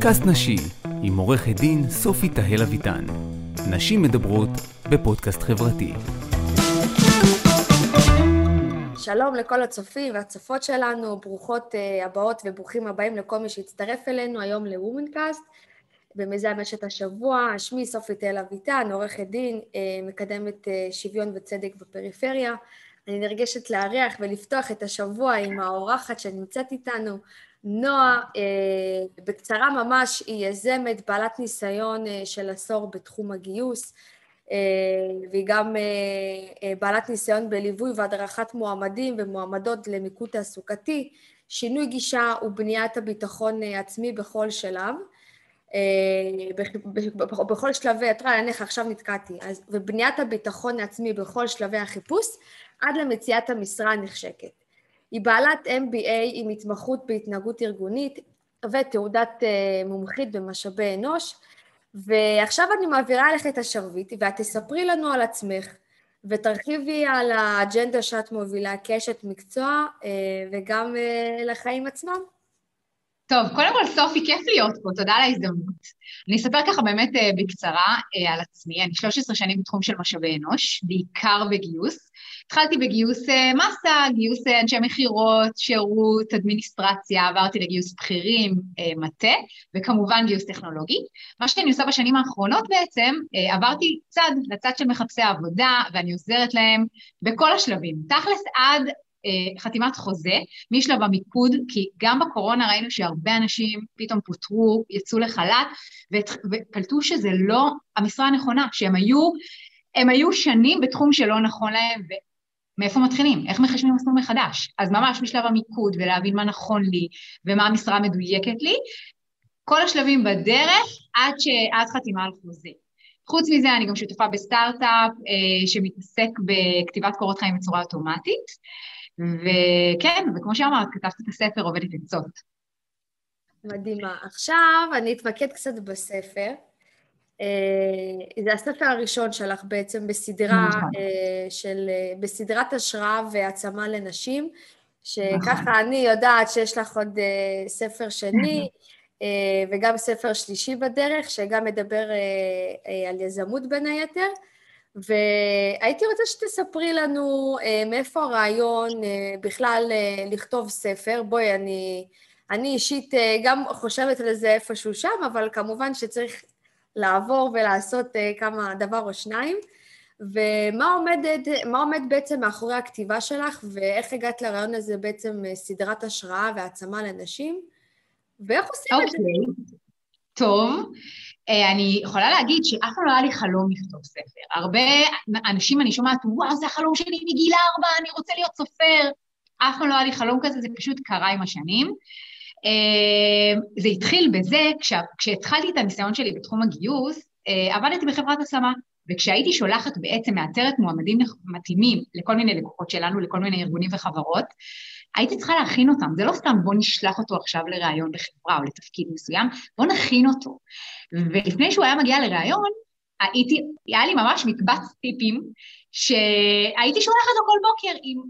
פודקאסט נשי עם עורכת דין סופי תהל אביטן. נשים מדברות בפודקאסט חברתי. שלום לכל הצופים והצופות שלנו, ברוכות uh, הבאות וברוכים הבאים לכל מי שהצטרף אלינו היום לוומנקאסט במיזם אשת השבוע. שמי סופי תל אביטן, עורכת דין, uh, מקדמת uh, שוויון וצדק בפריפריה. אני נרגשת לארח ולפתוח את השבוע עם האורחת שנמצאת איתנו, נועה, uh, בקצרה ממש, היא יזמת, בעלת ניסיון uh, של עשור בתחום הגיוס. אה, והיא גם אה, אה, בעלת ניסיון בליווי והדרכת מועמדים ומועמדות למיקוד תעסוקתי, שינוי גישה ובניית הביטחון העצמי בכל שלב. בכל שלבי, את רואה, נניח עכשיו נתקעתי, אז ובניית הביטחון העצמי בכל שלבי החיפוש עד למציאת המשרה הנחשקת. היא בעלת MBA עם התמחות בהתנהגות ארגונית ותעודת מומחית במשאבי אנוש, ועכשיו אני מעבירה לך את השרביט, ואת תספרי לנו על עצמך, ותרחיבי על האג'נדה שאת מובילה כאשת מקצוע, אה, וגם אה, לחיים עצמם. טוב, קודם כל, סופי, כיף להיות פה, תודה על ההזדמנות. אני אספר ככה באמת אה, בקצרה על עצמי. אני 13 שנים בתחום של משאבי אנוש, בעיקר בגיוס. התחלתי בגיוס אה, מסה, גיוס אה, אנשי מכירות, שירות, אדמיניסטרציה, עברתי לגיוס בכירים, אה, מטה, וכמובן גיוס טכנולוגי. מה שאני עושה בשנים האחרונות בעצם, עברתי צד, לצד של מחפשי העבודה, ואני עוזרת להם בכל השלבים. תכלס עד חתימת חוזה, משלב המיקוד, כי גם בקורונה ראינו שהרבה אנשים פתאום פוטרו, יצאו לחל"ת, וקלטו שזה לא המשרה הנכונה, שהם היו, הם היו שנים בתחום שלא נכון להם, מאיפה מתחילים? איך מחשבים מסלול מחדש? אז ממש משלב המיקוד ולהבין מה נכון לי ומה המשרה המדויקת לי, כל השלבים בדרך עד, ש... עד חתימה על חוזה. חוץ מזה, אני גם שותפה בסטארט-אפ אה, שמתעסק בכתיבת קורות חיים בצורה אוטומטית, וכן, וכמו שאמרת, כתבת את הספר עובדת עצות. מדהימה. עכשיו אני אתמקד קצת בספר. אה, זה הספר הראשון שלך בעצם בסדרה נכון. אה, של, אה, בסדרת השראה והעצמה לנשים, שככה נכון. אני יודעת שיש לך עוד ספר שני וגם ספר שלישי בדרך, שגם מדבר על יזמות בין היתר. והייתי רוצה שתספרי לנו מאיפה הרעיון בכלל לכתוב ספר. בואי, אני, אני אישית גם חושבת על זה איפשהו שם, אבל כמובן שצריך לעבור ולעשות uh, כמה דבר או שניים. ומה עומד, עומד בעצם מאחורי הכתיבה שלך, ואיך הגעת לרעיון הזה בעצם אה, סדרת השראה והעצמה לנשים, ואיך עושים okay. את זה? אוקיי. טוב, אה, אני יכולה להגיד שאף פעם לא היה לי חלום לכתוב ספר. הרבה אנשים אני שומעת, וואו, זה החלום שלי מגיל ארבע, אני רוצה להיות סופר. אף פעם לא היה לי חלום כזה, זה פשוט קרה עם השנים. אה, זה התחיל בזה, כש, כשהתחלתי את הניסיון שלי בתחום הגיוס, אה, עבדתי בחברת השמה, וכשהייתי שולחת בעצם, מאתרת מועמדים מתאימים לכל מיני לקוחות שלנו, לכל מיני ארגונים וחברות, הייתי צריכה להכין אותם, זה לא סתם בוא נשלח אותו עכשיו לראיון בחברה או לתפקיד מסוים, בוא נכין אותו. ולפני שהוא היה מגיע לראיון, הייתי, היה לי ממש מקבץ טיפים שהייתי שולחת לו כל בוקר עם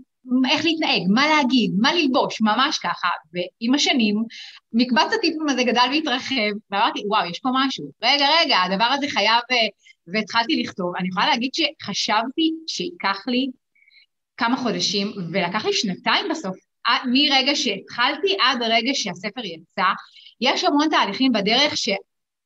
איך להתנהג, מה להגיד, מה ללבוש, ממש ככה. ועם השנים, מקבץ הטיפים הזה גדל והתרחב, ואמרתי, וואו, יש פה משהו. רגע, רגע, הדבר הזה חייב... והתחלתי לכתוב. אני יכולה להגיד שחשבתי שייקח לי כמה חודשים, ולקח לי שנתיים בסוף, מרגע שהתחלתי עד הרגע שהספר יצא. יש המון תהליכים בדרך ש...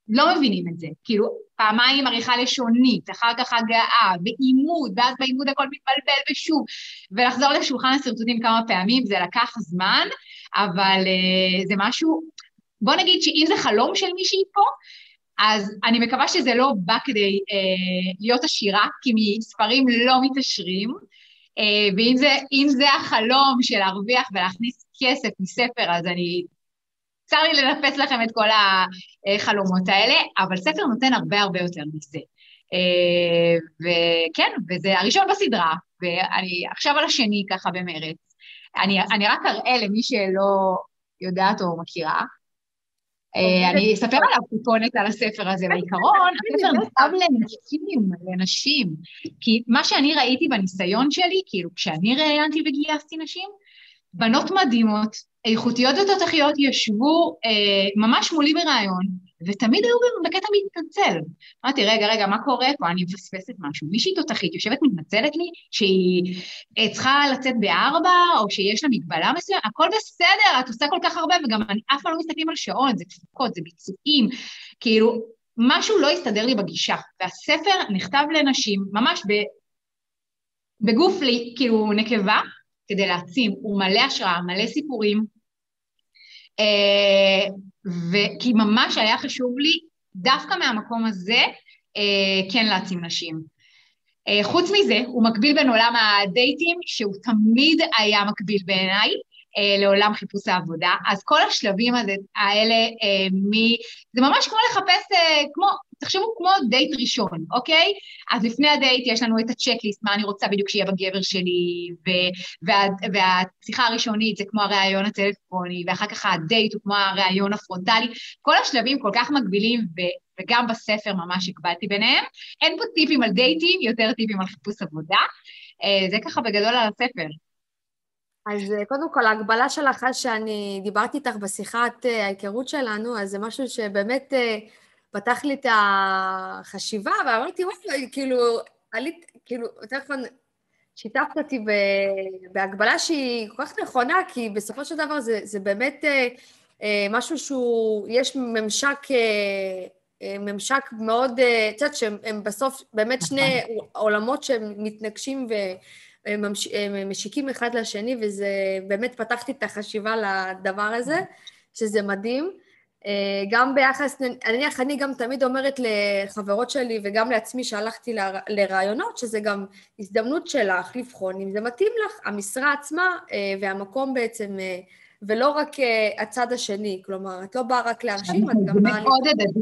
לא מבינים את זה. כאילו, פעמיים עריכה לשונית, אחר כך הגעה, ועימוד, ואז בעימוד הכל מתבלבל ושוב, ולחזור לשולחן הסרטוטים כמה פעמים, זה לקח זמן, אבל uh, זה משהו, בוא נגיד שאם זה חלום של מישהי פה, אז אני מקווה שזה לא בא כדי uh, להיות עשירה, כי מספרים לא מתעשרים, uh, ואם זה, זה החלום של להרוויח ולהכניס כסף מספר, אז אני צר לי לנפץ לכם את כל החלומות האלה, אבל ספר נותן הרבה הרבה יותר מזה. אה, וכן, וזה הראשון בסדרה, ואני עכשיו על השני ככה במרץ. אני, אני רק אראה למי שלא יודעת או מכירה. אה, אני אספר עליו טיפונת על הספר הזה. בעיקרון, הספר נכתב לנשים, לנשים. כי מה שאני ראיתי בניסיון שלי, כאילו, כשאני ראיינתי וגייסתי נשים, בנות מדהימות, איכותיות ותותחיות ישבו אה, ממש מולי ברעיון, ותמיד היו בקטע מתנצל. אמרתי, רגע, רגע, מה קורה פה? אני מפספסת משהו. מישהי תותחית יושבת מתנצלת לי שהיא אה, צריכה לצאת בארבע, או שיש לה מגבלה מסוימת, הכל בסדר, את עושה כל כך הרבה, וגם אני, אף פעם לא מסתכלים על שעון, זה תפוקות, זה ביצועים, כאילו, משהו לא הסתדר לי בגישה. והספר נכתב לנשים, ממש ב, בגוף, לי, כאילו, נקבה, כדי להעצים, הוא מלא השראה, מלא סיפורים, אה, וכי ממש היה חשוב לי, דווקא מהמקום הזה, אה, כן להעצים נשים. אה, חוץ מזה, הוא מקביל בין עולם הדייטים, שהוא תמיד היה מקביל בעיניי, לעולם חיפוש העבודה. אז כל השלבים הזה, האלה, אה, מ... זה ממש כמו לחפש, אה, כמו, תחשבו כמו דייט ראשון, אוקיי? אז לפני הדייט יש לנו את ה checklist, מה אני רוצה בדיוק שיהיה בגבר שלי, ו... וה... והשיחה הראשונית זה כמו הראיון הטלפוני, ואחר כך הדייט הוא כמו הראיון הפרונטלי. כל השלבים כל כך מקבילים, ו... וגם בספר ממש הקבלתי ביניהם. אין פה טיפים על דייטים, יותר טיפים על חיפוש עבודה. זה ככה בגדול על הספר. אז אה, קודם כל, ההקבלה שלך, אז שאני דיברתי איתך בשיחת אה, ההיכרות שלנו, אז זה משהו שבאמת אה, פתח לי את החשיבה, ואמרתי, וואי, כאילו, עלית, כאילו, יותר נכון, שיתפת אותי בהגבלה שהיא כל כך נכונה, כי בסופו של דבר זה, זה באמת משהו שהוא, יש ממשק, ממשק מאוד, את יודעת שהם בסוף באמת שני נכון. עולמות שהם מתנגשים ו... ממש... משיקים אחד לשני, וזה באמת פתחתי את החשיבה לדבר הזה, שזה מדהים. אה, גם ביחס, נניח אני גם תמיד אומרת לחברות שלי וגם לעצמי שהלכתי לרעיונות, שזה גם הזדמנות שלך לבחון אם זה מתאים לך, המשרה עצמה אה, והמקום בעצם, אה, ולא רק הצד השני, כלומר, את לא באה רק להרשים, את גם באה... מאוד הדדי.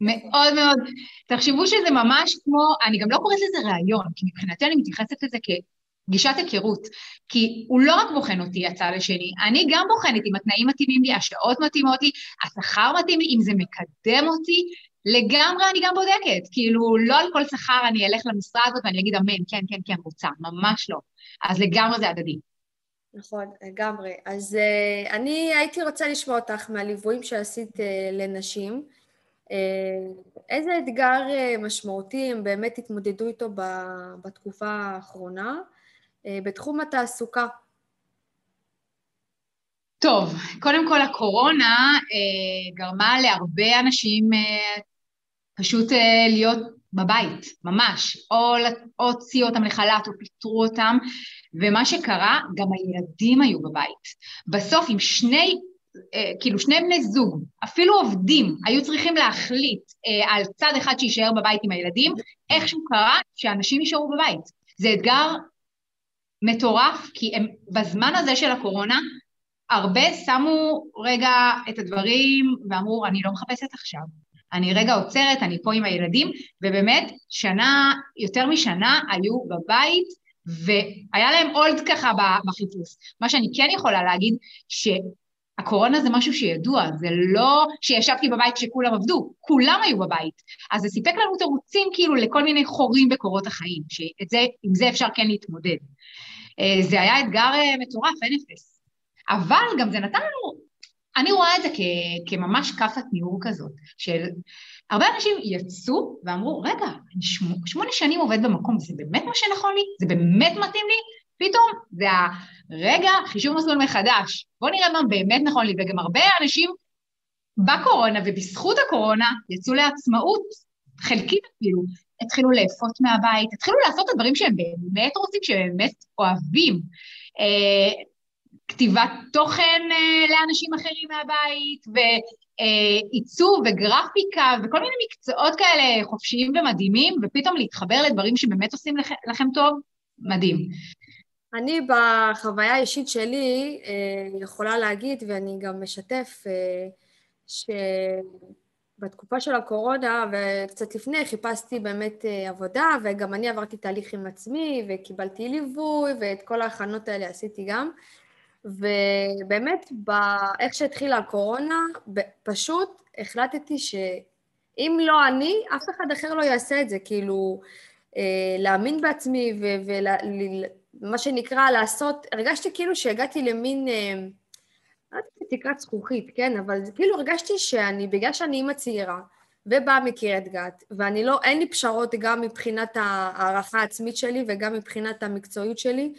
מאוד מאוד. תחשבו שזה ממש כמו, אני גם לא קוראת לזה ראיון, כי מבחינתי אני מתייחסת לזה גישת היכרות, כי הוא לא רק בוחן אותי הצד השני, אני גם בוחנת אם התנאים מתאימים לי, השעות מתאימות לי, השכר מתאים לי, אם זה מקדם אותי, לגמרי אני גם בודקת, כאילו לא על כל שכר אני אלך למשרה הזאת ואני אגיד אמן, כן, כן, כן, רוצה, ממש לא. אז לגמרי זה הדדי. נכון, לגמרי. אז uh, אני הייתי רוצה לשמוע אותך מהליוויים שעשית uh, לנשים. Uh, איזה אתגר uh, משמעותי הם באמת התמודדו איתו בתקופה האחרונה? אה, בתחום התעסוקה? טוב, קודם כל הקורונה אה, גרמה להרבה אנשים אה, פשוט אה, להיות בבית, ממש, או הוציאו אותם לחל"ת או פיטרו אותם, ומה שקרה, גם הילדים היו בבית. בסוף עם שני, אה, כאילו שני בני זוג, אפילו עובדים, היו צריכים להחליט אה, על צד אחד שיישאר בבית עם הילדים, איכשהו קרה שאנשים יישארו בבית. זה אתגר מטורף, כי הם בזמן הזה של הקורונה, הרבה שמו רגע את הדברים ואמרו, אני לא מחפשת עכשיו. אני רגע עוצרת, אני פה עם הילדים, ובאמת, שנה, יותר משנה היו בבית, והיה להם אולד ככה בחיפוש. מה שאני כן יכולה להגיד, שהקורונה זה משהו שידוע, זה לא שישבתי בבית כשכולם עבדו, כולם היו בבית. אז זה סיפק לנו תירוצים כאילו לכל מיני חורים בקורות החיים, שעם זה אפשר כן להתמודד. אה, זה היה אתגר אה, מטורף, אין אפס. אבל גם זה נתן לנו, אני רואה את זה כ, כממש כאפת ניעור כזאת, של הרבה אנשים יצאו ואמרו, רגע, אני שמונה, שמונה שנים עובד במקום, זה באמת מה שנכון לי? זה באמת מתאים לי? פתאום זה הרגע, חישוב מסלול מחדש, בואו נראה מה באמת נכון לי, וגם הרבה אנשים בקורונה ובזכות הקורונה יצאו לעצמאות חלקית אפילו, התחילו לאפות מהבית, התחילו לעשות את הדברים שהם באמת רוצים, שהם באמת אוהבים. אה, כתיבת תוכן אה, לאנשים אחרים מהבית, ועיצוב וגרפיקה, וכל מיני מקצועות כאלה חופשיים ומדהימים, ופתאום להתחבר לדברים שבאמת עושים לכם טוב, מדהים. אני בחוויה האישית שלי אה, יכולה להגיד, ואני גם משתף, ש... בתקופה של הקורונה וקצת לפני חיפשתי באמת אה, עבודה וגם אני עברתי תהליך עם עצמי וקיבלתי ליווי ואת כל ההכנות האלה עשיתי גם. ובאמת איך שהתחילה הקורונה פשוט החלטתי שאם לא אני, אף אחד אחר לא יעשה את זה, כאילו אה, להאמין בעצמי ומה שנקרא לעשות, הרגשתי כאילו שהגעתי למין אה, תקרת זכוכית, כן? אבל כאילו הרגשתי שאני, בגלל שאני אימא צעירה, ובאה מקריית גת, ואני לא, אין לי פשרות גם מבחינת הערכה העצמית שלי וגם מבחינת המקצועיות שלי.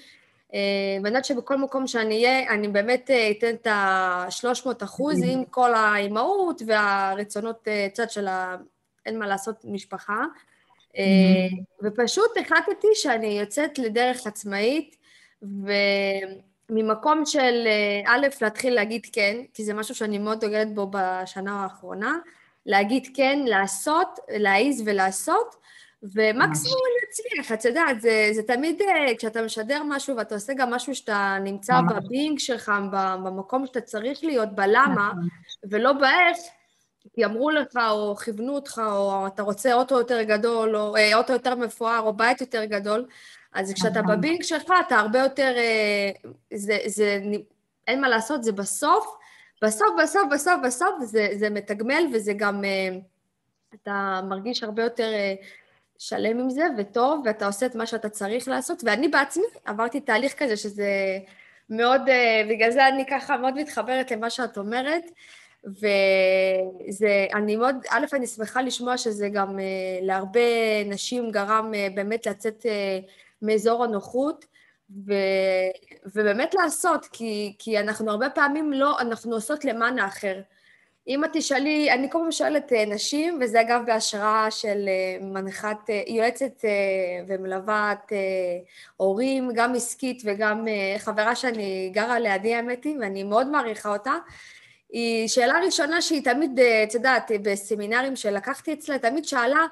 אה, ואני יודעת שבכל מקום שאני אהיה, אני באמת אה, אתן את ה-300 אחוז עם כל האימהות והרצונות אה, צד של ה... אין מה לעשות, משפחה. ופשוט החלטתי שאני יוצאת לדרך עצמאית, וממקום של א', להתחיל להגיד כן, כי זה משהו שאני מאוד דוגלת בו בשנה האחרונה, להגיד כן, לעשות, להעיז ולעשות, ומקסימום אני אצליח, את יודעת, זה, זה תמיד, אה, כשאתה משדר משהו ואתה עושה גם משהו שאתה נמצא בבינג שלך, במקום שאתה צריך להיות, בלמה, נכון. ולא באיך, כי אמרו לך או כיוונו אותך, או אתה רוצה אוטו יותר גדול, או אה, אוטו יותר מפואר, או בית יותר גדול, אז כשאתה נכון. בבינג שלך, אתה הרבה יותר, אה, זה, זה, אין מה לעשות, זה בסוף, בסוף, בסוף, בסוף, בסוף, זה, זה מתגמל וזה גם, אתה מרגיש הרבה יותר שלם עם זה וטוב, ואתה עושה את מה שאתה צריך לעשות, ואני בעצמי עברתי תהליך כזה שזה מאוד, בגלל זה אני ככה מאוד מתחברת למה שאת אומרת, וזה, אני מאוד, א', אני שמחה לשמוע שזה גם להרבה נשים גרם באמת לצאת מאזור הנוחות, ו, ובאמת לעשות, כי, כי אנחנו הרבה פעמים לא, אנחנו עושות למען האחר. אם את תשאלי, אני כל פעם שואלת אה, נשים, וזה אגב בהשראה של אה, מנחת, אה, יועצת ומלוות הורים, גם עסקית וגם חברה שאני גרה לידי האמת היא, ואני מאוד מעריכה אותה. היא שאלה ראשונה שהיא תמיד, את יודעת, בסמינרים שלקחתי אצלה, תמיד שאלה,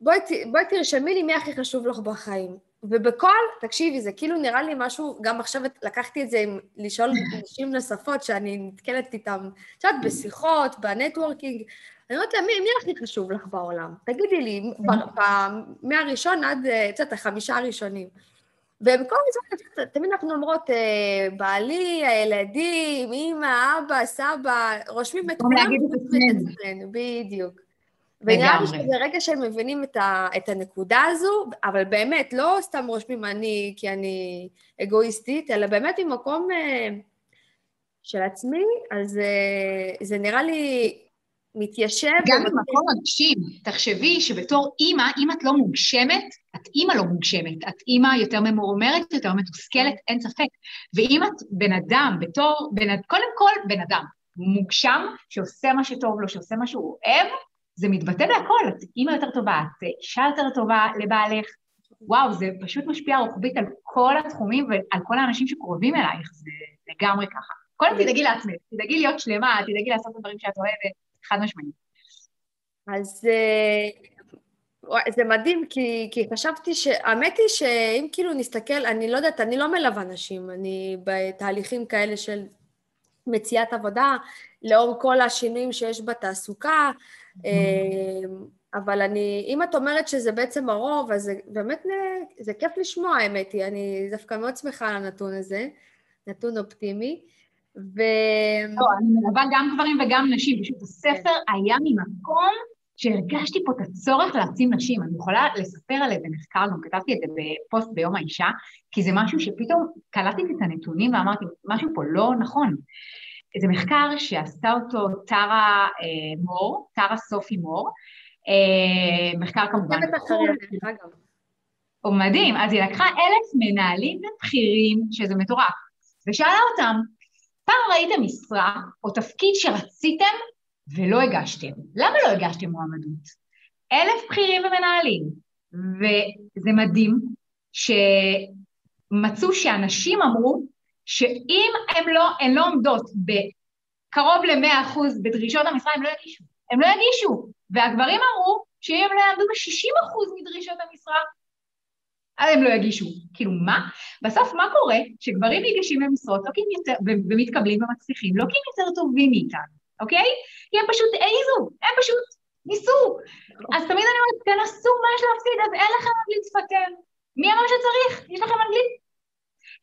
בואי, בואי תרשמי לי מי הכי חשוב לך בחיים. ובכל, תקשיבי, זה כאילו נראה לי משהו, גם עכשיו לקחתי את זה עם לשאול נשים נוספות שאני נתקלת איתן, את יודעת, בשיחות, בנטוורקינג, אני אומרת לה, מי, מי הכי חשוב לך בעולם? תגידי לי, מהראשון עד, את יודעת, החמישה הראשונים. ובכל הזמן, תמיד אנחנו אומרות, אה, בעלי, הילדים, אמא, אבא, סבא, רושמים את כולם, בדיוק. ונראה לי שברגע שהם מבינים את, ה, את הנקודה הזו, אבל באמת, לא סתם רושמים אני כי אני אגואיסטית, אלא באמת ממקום uh, של עצמי, אז uh, זה נראה לי מתיישב. גם במקום מגשים, תחשבי שבתור אימא, אם את לא מוגשמת, את אימא לא מוגשמת, את אימא יותר ממורמרת, יותר מתוסכלת, אין ספק. ואם את בן אדם, בתור, בן, קודם כל בן אדם, מוגשם, שעושה מה שטוב לו, שעושה מה שהוא אוהב, זה מתבטא בהכל, את אימא יותר טובה, את אישה יותר טובה לבעלך, וואו, זה פשוט משפיע רוחבית על כל התחומים ועל כל האנשים שקרובים אלייך, זה לגמרי ככה. קודם תדאגי לעצמך, תדאגי להיות שלמה, תדאגי לעשות את הדברים שאת אוהבת, חד משמעית. אז אה, זה מדהים, כי, כי חשבתי ש... האמת היא שאם כאילו נסתכל, אני לא יודעת, אני לא מלווה נשים, אני בתהליכים כאלה של מציאת עבודה, לאור כל השינויים שיש בתעסוקה, אמ, אבל אני, אם את אומרת שזה בעצם הרוב, אז זה באמת, זה כיף לשמוע, האמת היא, אני דווקא מאוד שמחה על הנתון הזה, נתון אופטימי. ו... לא, אני מלווה גם גברים וגם נשים, פשוט הספר היה ממקום שהרגשתי פה את הצורך להעצים נשים. אני יכולה לספר על איזה מחקר, גם כתבתי את זה בפוסט ביום האישה, כי זה משהו שפתאום קלטתי את הנתונים ואמרתי, משהו פה לא נכון. זה מחקר שעשתה אותו טרה אה, מור, טרה סופי מור, אה, מחקר כמובן... הוא מדהים, אז היא לקחה אלף מנהלים ובכירים, שזה מטורף, ושאלה אותם, פעם ראיתם משרה או תפקיד שרציתם ולא הגשתם? למה לא הגשתם מועמדות? אלף בכירים ומנהלים, וזה מדהים שמצאו שאנשים אמרו שאם לא, הן לא עומדות בקרוב ל-100% בדרישות המשרה, הם לא יגישו. הם לא יגישו. והגברים אמרו שאם הם לא יעמדו ב-60% מדרישות המשרה, אז הם לא יגישו. כאילו, מה? בסוף מה קורה? שגברים ניגשים למשרות לא יותר, ומתקבלים ומצליחים, לא כי הם יותר טובים מאיתנו, אוקיי? כי הם פשוט העיזו, הם פשוט ניסו. אז תמיד אני אומרת, תנסו מה יש להפסיד, אז אין לכם אנגלית שפתיהם. מי אמר שצריך? יש לכם אנגלית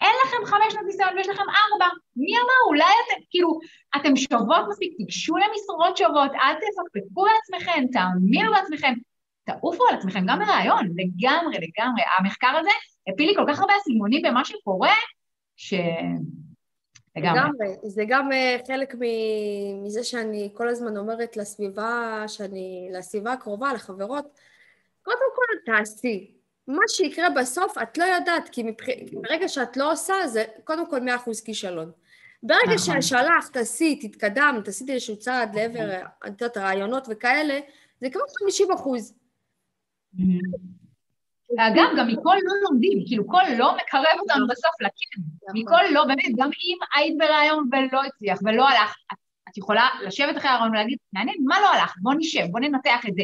אין לכם חמש שנות ניסיון ויש לכם ארבע, מי אמר? אולי אתם, כאילו, אתם שוות מספיק, תיגשו למשרות שוות, אל תפקפקו בעצמכם, תאמינו בעצמכם, תעופו על עצמכם גם ברעיון, לגמרי, לגמרי. המחקר הזה הפיל לי כל כך הרבה אסימונים במה שקורה, ש... לגמרי. לגמרי. זה גם אה, חלק מזה שאני כל הזמן אומרת לסביבה, שאני, לסביבה הקרובה, לחברות, קודם כל תעשי. מה שיקרה בסוף, את לא יודעת, כי מבח... ברגע שאת לא עושה, זה קודם כל מאה אחוז כישלון. ברגע נכון. ששלחת, עשית, התקדמת, עשית איזשהו צעד לעבר, את יודעת, רעיונות וכאלה, זה כבר 50 אחוז. אגב, גם מכל לא לומדים, כאילו כל לא מקרב אותנו. בסוף לכן. מכל לא, באמת, גם אם היית ברעיון ולא הצליח ולא הלך, את יכולה לשבת אחרי הרעיון ולהגיד, מעניין, מה לא הלך? בוא נשב, בוא ננתח את זה.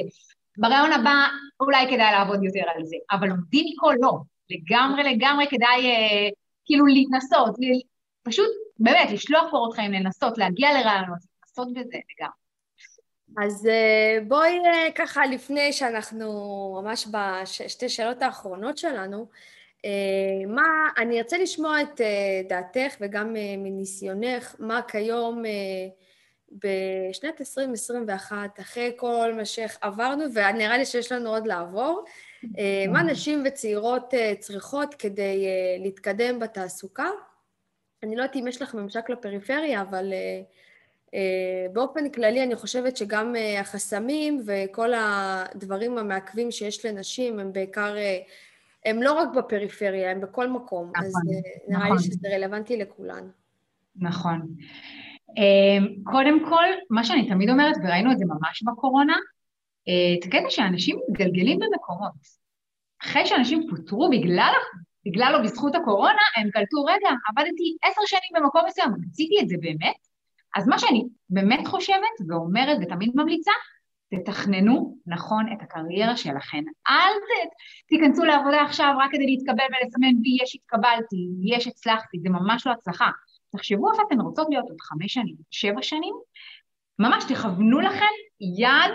ברעיון הבא אולי כדאי לעבוד יותר על זה, אבל לומדים מכל לא. לגמרי לגמרי כדאי אה, כאילו להתנסות, פשוט באמת לשלוח קורות חיים, לנסות, להגיע לרעיונות, לנסות בזה לגמרי. אז אה, בואי אה, ככה, לפני שאנחנו ממש בשתי שאלות האחרונות שלנו, אה, מה, אני ארצה לשמוע את דעתך וגם מניסיונך, מה כיום בשנת 2021, אחרי כל מה שעברנו, ונראה לי שיש לנו עוד לעבור, מה נשים וצעירות צריכות כדי להתקדם בתעסוקה? אני לא יודעת אם יש לך ממשק לפריפריה, אבל באופן כללי אני חושבת שגם אה, החסמים וכל הדברים המעכבים שיש לנשים הם בעיקר, אה, הם לא רק בפריפריה, הם בכל מקום. נכון, אז נראה נכון. לי שזה רלוונטי לכולן. נכון. קודם כל, מה שאני תמיד אומרת, וראינו את זה ממש בקורונה, את הקטע שאנשים מתגלגלים במקומות. אחרי שאנשים פוטרו בגלל, בגלל או בזכות הקורונה, הם קלטו, רגע, עבדתי עשר שנים במקום מסוים, רציתי את זה באמת? אז מה שאני באמת חושבת ואומרת ותמיד ממליצה, תתכננו נכון את הקריירה שלכם. אל ת, תיכנסו לעבודה עכשיו רק כדי להתקבל ולסמן בי יש התקבלתי, יש הצלחתי, זה ממש לא הצלחה. תחשבו איפה אתן רוצות להיות עוד חמש שנים, שבע שנים, ממש תכוונו לכם יד,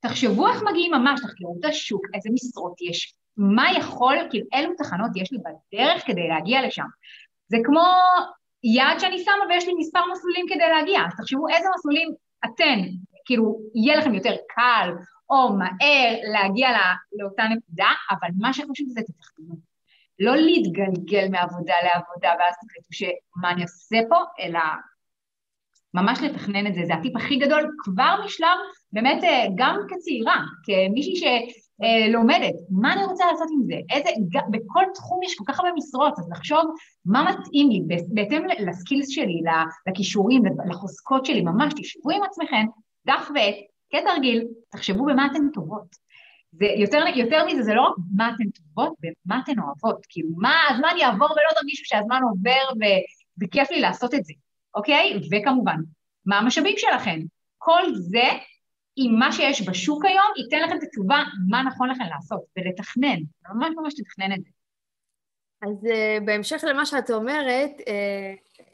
תחשבו איך מגיעים ממש, תחקרו את השוק, איזה משרות יש, מה יכול, כאילו אילו תחנות יש לי בדרך כדי להגיע לשם. זה כמו יעד שאני שמה ויש לי מספר מסלולים כדי להגיע, אז תחשבו איזה מסלולים אתן, כאילו, יהיה לכם יותר קל או מהר להגיע לא, לאותה נקודה, אבל מה שחשוב זה תתכננו. לא להתגלגל מעבודה לעבודה ואז תחליטו שמה אני עושה פה, אלא ממש לתכנן את זה, זה הטיפ הכי גדול כבר משלב, באמת אה, גם כצעירה, כמישהי ש... אה, לומדת, מה אני רוצה לעשות עם זה? איזה, בכל תחום יש כל כך הרבה משרות, אז לחשוב מה מתאים לי, בהתאם לסקילס שלי, לכישורים, לחוזקות שלי, ממש תשבו עם עצמכם, דף ועט, כתרגיל, תחשבו במה אתן טובות. זה יותר, יותר מזה, זה לא רק מה אתן טובות, במה אתן אוהבות. כאילו, מה, הזמן יעבור ולא תרגישו שהזמן עובר ו, וכיף לי לעשות את זה, אוקיי? וכמובן, מה המשאבים שלכם? כל זה עם מה שיש בשוק היום, ייתן לכם את התשובה מה נכון לכם לעשות, ולתכנן, ממש ממש לתכנן את זה. אז uh, בהמשך למה שאת אומרת, uh,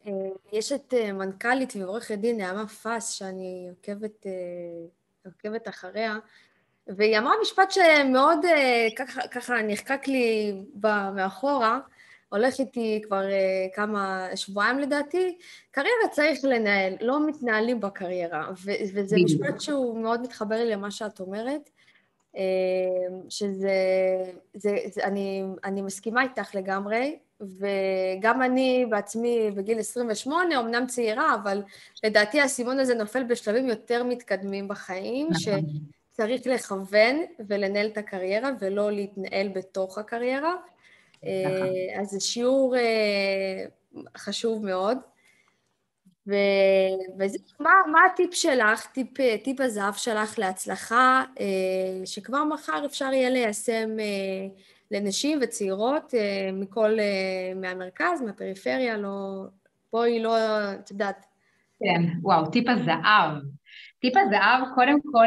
uh, יש את uh, מנכ"לית ועורכת דין נעמה פס, שאני עוקבת, uh, עוקבת אחריה, והיא אמרה משפט שמאוד uh, ככה, ככה נחקק לי מאחורה, הולך איתי כבר uh, כמה, שבועיים לדעתי, קריירה צריך לנהל, לא מתנהלים בקריירה, ו- וזה משפט שהוא מאוד מתחבר לי למה שאת אומרת, uh, שזה, זה, זה, אני, אני מסכימה איתך לגמרי, וגם אני בעצמי בגיל 28, אמנם צעירה, אבל לדעתי האסימון הזה נופל בשלבים יותר מתקדמים בחיים, נכון. שצריך לכוון ולנהל את הקריירה ולא להתנהל בתוך הקריירה. אה, אז זה שיעור אה, חשוב מאוד. וזה, מה, מה הטיפ שלך, טיפ, טיפ הזהב שלך להצלחה, אה, שכבר מחר אפשר יהיה ליישם לנשים וצעירות מכל, מהמרכז, מהפריפריה, לא, בואי לא, את יודעת. כן, וואו, טיפ הזהב. טיפ הזהב, קודם כל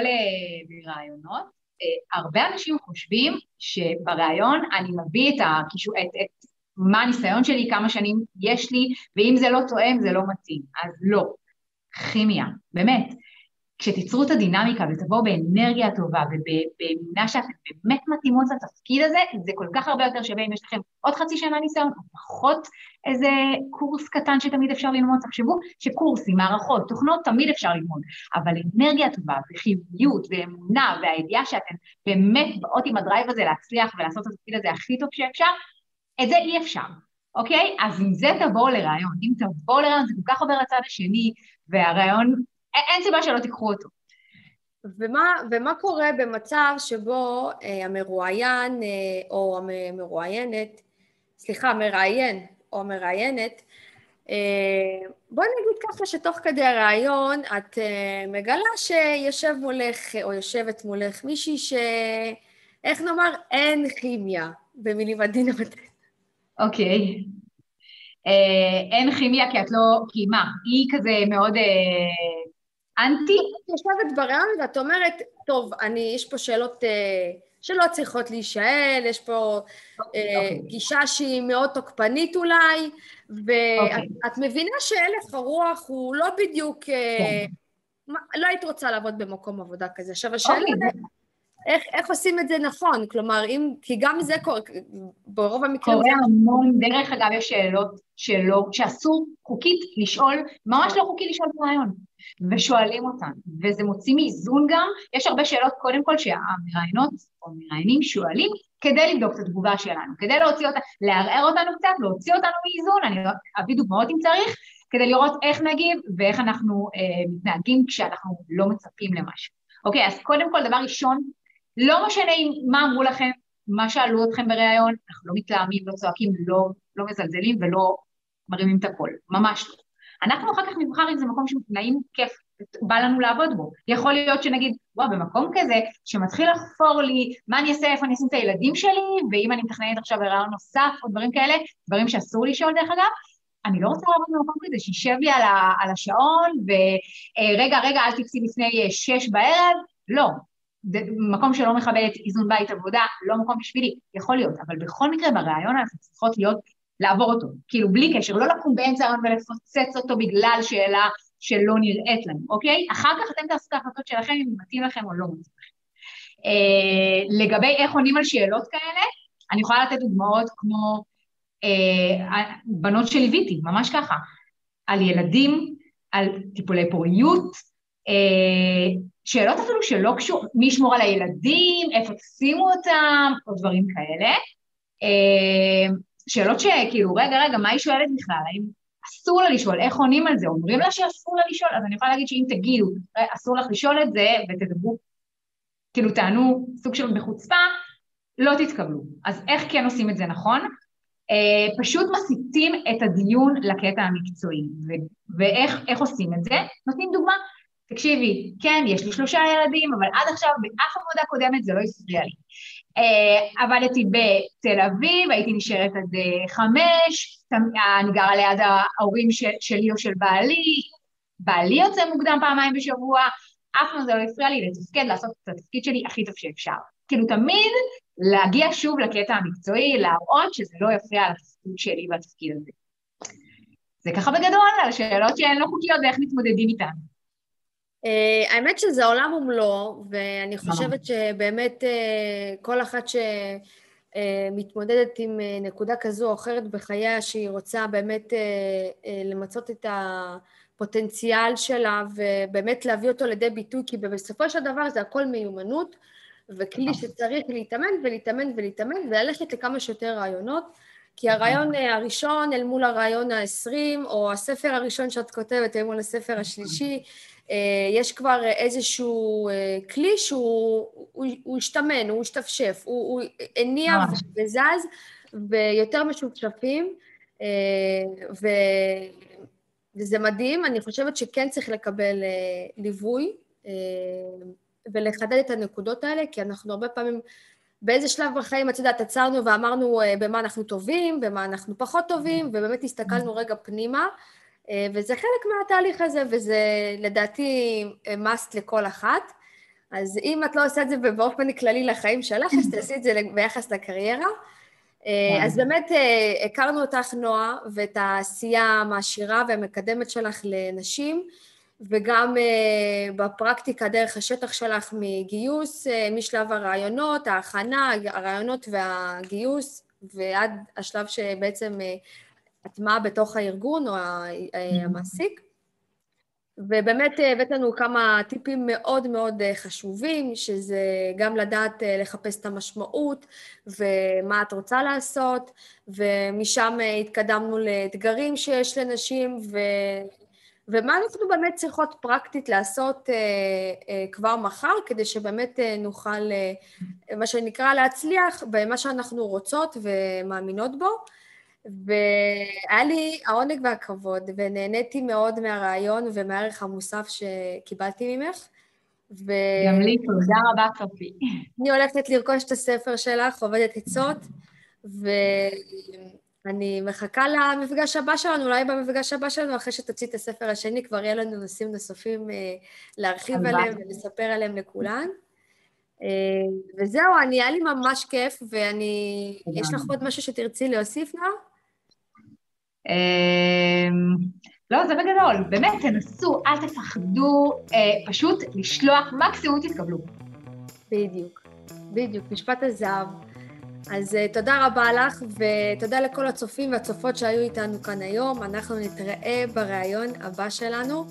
ברעיונות, הרבה אנשים חושבים שבריאיון אני מביא את, הקישור, את, את מה הניסיון שלי, כמה שנים יש לי, ואם זה לא תואם זה לא מתאים. אז לא. כימיה, באמת. כשתיצרו את הדינמיקה ותבואו באנרגיה טובה ובאמונה שאתם באמת מתאימות לתפקיד הזה, זה כל כך הרבה יותר שווה אם יש לכם עוד חצי שנה ניסיון, או פחות איזה קורס קטן שתמיד אפשר ללמוד. תחשבו שקורסים, מערכות, תוכנות תמיד אפשר ללמוד, אבל אנרגיה טובה וחיוביות ואמונה והידיעה שאתן באמת באות עם הדרייב הזה להצליח ולעשות את התפקיד הזה הכי טוב שאפשר, את זה אי אפשר. אוקיי? אז עם זה תבואו לרעיון. אם תבואו לרעיון, זה כל כך עובר לצד השני, והרעיון, אין סיבה שלא תיקחו אותו. ומה, ומה קורה במצב שבו אה, המרואיין אה, או המרואיינת, סליחה, המראיין או המראיינת, אה, בואי נגיד ככה שתוך כדי הרעיון את אה, מגלה שיושב מולך או יושבת מולך מישהי ש... איך נאמר? אין כימיה, במילים עדינות. אוקיי. אה, אין כימיה כי את לא... כי מה? היא כזה מאוד אנטי? את יושבת ברעיון ואת אומרת, טוב, אני, יש פה שאלות שלא צריכות להישאל, יש פה אוקיי. גישה שהיא מאוד תוקפנית אולי, ואת אוקיי. מבינה שהלך הרוח הוא לא בדיוק... אה, כן. לא היית רוצה לעבוד במקום עבודה כזה. עכשיו, השאלה... אוקיי. איך, איך עושים את זה נכון? כלומר, אם, כי גם זה קורה, ברוב המקרים... קורה המון, דרך אגב, יש שאלות שלא, שאסור חוקית לשאול, ממש לא חוקי לשאול ברעיון, ושואלים אותן, וזה מוציא מאיזון גם, יש הרבה שאלות, קודם כל, שהמראיינות או מראיינים שואלים כדי לבדוק את התגובה שלנו, כדי להוציא אותה, לערער אותנו קצת, להוציא אותנו מאיזון, אני לא, אביא דוגמאות אם צריך, כדי לראות איך נגיב ואיך אנחנו אה, מתנהגים כשאנחנו לא מצפים למשהו. אוקיי, אז קודם כל, דבר ראשון, לא משנה מה אמרו לכם, מה שאלו אתכם בריאיון, אנחנו לא מתלהמים, לא צועקים, לא, לא מזלזלים ולא מרימים את הקול, ממש לא. אנחנו אחר כך נבחר אם זה מקום שנעים כיף, בא לנו לעבוד בו. יכול להיות שנגיד, וואו, במקום כזה, שמתחיל לחפור לי מה אני אעשה, איפה אני אשים את הילדים שלי, ואם אני מתכננת עכשיו הרעיון נוסף, או דברים כאלה, דברים שאסור לשאול דרך אגב, אני לא רוצה לעבוד במקום כזה, שישב לי על, ה, על השעון, ורגע, רגע, אל תצאי לפני אה, שש בערב, לא. מקום שלא מכבד איזון בית עבודה, לא מקום בשבילי, יכול להיות, אבל בכל מקרה ברעיון אנחנו צריכות להיות, לעבור אותו, כאילו בלי קשר, לא לקום באמצע הרעיון ולפוצץ אותו בגלל שאלה שלא נראית לנו, אוקיי? אחר כך אתם תעשו את ההחלטות שלכם אם מתאים לכם או לא מתאים לכם. אה, לגבי איך עונים על שאלות כאלה, אני יכולה לתת דוגמאות כמו אה, בנות שליוויתי, ממש ככה, על ילדים, על טיפולי פוריות, אה, שאלות אפילו שלא קשור, מי ישמור על הילדים, איפה תשימו אותם, או דברים כאלה. אה, שאלות שכאילו, רגע, רגע, מה היא שואלת בכלל? האם אסור לה לשאול? איך עונים על זה? אומרים לה שאסור לה לשאול? אז אני יכולה להגיד שאם תגידו, אסור לך לשאול את זה, ותדברו, כאילו תענו סוג של בחוצפה, לא תתקבלו. אז איך כן עושים את זה נכון? Uh, פשוט מסיטים את הדיון לקטע המקצועי. ו- ואיך עושים את זה? נותנים דוגמה. תקשיבי, כן, יש לי שלושה ילדים, אבל עד עכשיו באף עבודה קודמת זה לא הפריע לי. Uh, עבדתי בתל אביב, הייתי נשארת עד uh, חמש, אני גרה ליד ההורים של, שלי או של בעלי, בעלי יוצא מוקדם פעמיים בשבוע, אף פעם זה לא הפריע לי לתפקד, לעשות את התפקיד שלי הכי טוב שאפשר. כאילו תמיד להגיע שוב לקטע המקצועי, להראות שזה לא יפריע לתפקיד שלי והתפקיד הזה. זה ככה בגדול על שאלות שהן לא חוקיות ואיך מתמודדים איתן. Uh, האמת שזה עולם ומלואו, ואני חושבת שבאמת uh, כל אחת שמתמודדת uh, עם uh, נקודה כזו או אחרת בחייה, שהיא רוצה באמת למצות את הפוטנציאל שלה ובאמת להביא אותו לידי ביטוי, כי בסופו של דבר זה הכל מיומנות, וכלי שצריך להתאמן ולהתאמן ולהתאמן וללכת לכמה שיותר רעיונות. כי הרעיון הראשון אל מול הרעיון העשרים, או הספר הראשון שאת כותבת אל מול הספר השלישי, אה, יש כבר איזשהו אה, כלי שהוא הוא, הוא השתמן, הוא השתפשף, הוא, הוא הניע וזז, ויותר משופשפים, אה, ו, וזה מדהים, אני חושבת שכן צריך לקבל ליווי ולחדד את הנקודות האלה, כי אנחנו הרבה פעמים, באיזה שלב בחיים, את יודעת, עצרנו ואמרנו במה אנחנו טובים, במה אנחנו פחות טובים, ובאמת הסתכלנו רגע פנימה. אה, וזה חלק מהתהליך הזה, וזה לדעתי אה, must לכל אחת. אז אם את לא עושה את זה באופן כללי לחיים שלך, אז תעשי את זה ביחס לקריירה. אה, אז באמת הכרנו אותך, נועה, ואת העשייה המעשירה והמקדמת שלך לנשים, וגם בפרקטיקה דרך השטח שלך מגיוס, משלב הרעיונות, ההכנה, הרעיונות והגיוס, ועד השלב שבעצם הטמעה בתוך הארגון או המעסיק. ובאמת הבאת לנו כמה טיפים מאוד מאוד חשובים, שזה גם לדעת לחפש את המשמעות ומה את רוצה לעשות, ומשם התקדמנו לאתגרים שיש לנשים, ו... ומה אנחנו באמת צריכות פרקטית לעשות כבר מחר, כדי שבאמת נוכל, מה שנקרא, להצליח במה שאנחנו רוצות ומאמינות בו. והיה לי העונג והכבוד, ונהניתי מאוד מהרעיון ומהערך המוסף שקיבלתי ממך. ו... גם לי, תודה רבה, צופי. אני הולכת לרכוש את הספר שלך, עובדת עצות, ואני מחכה למפגש הבא שלנו, אולי במפגש הבא שלנו, אחרי שתוציא את הספר השני, כבר יהיה לנו נושאים נוספים אה, להרחיב עליהם ולספר עליהם לכולן. אה, וזהו, אני, היה לי ממש כיף, ואני... יש לך עוד משהו שתרצי להוסיף, נועה? אמ, לא, זה בגדול. באמת, תנסו, אל תפחדו, אה, פשוט לשלוח, מקסימום תתקבלו. בדיוק, בדיוק, משפט הזהב. אז uh, תודה רבה לך, ותודה לכל הצופים והצופות שהיו איתנו כאן היום. אנחנו נתראה בריאיון הבא שלנו.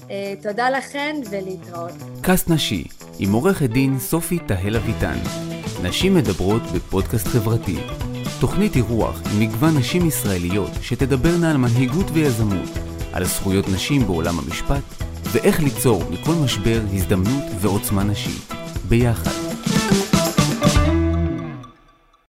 Uh, תודה לכן ולהתראות. קאסט נשי, עם עורכת דין סופי תהל אביטן. נשים מדברות בפודקאסט חברתי. תוכנית אירוח עם מגוון נשים ישראליות שתדברנה על מנהיגות ויזמות, על זכויות נשים בעולם המשפט, ואיך ליצור מכל משבר הזדמנות ועוצמה נשית. ביחד.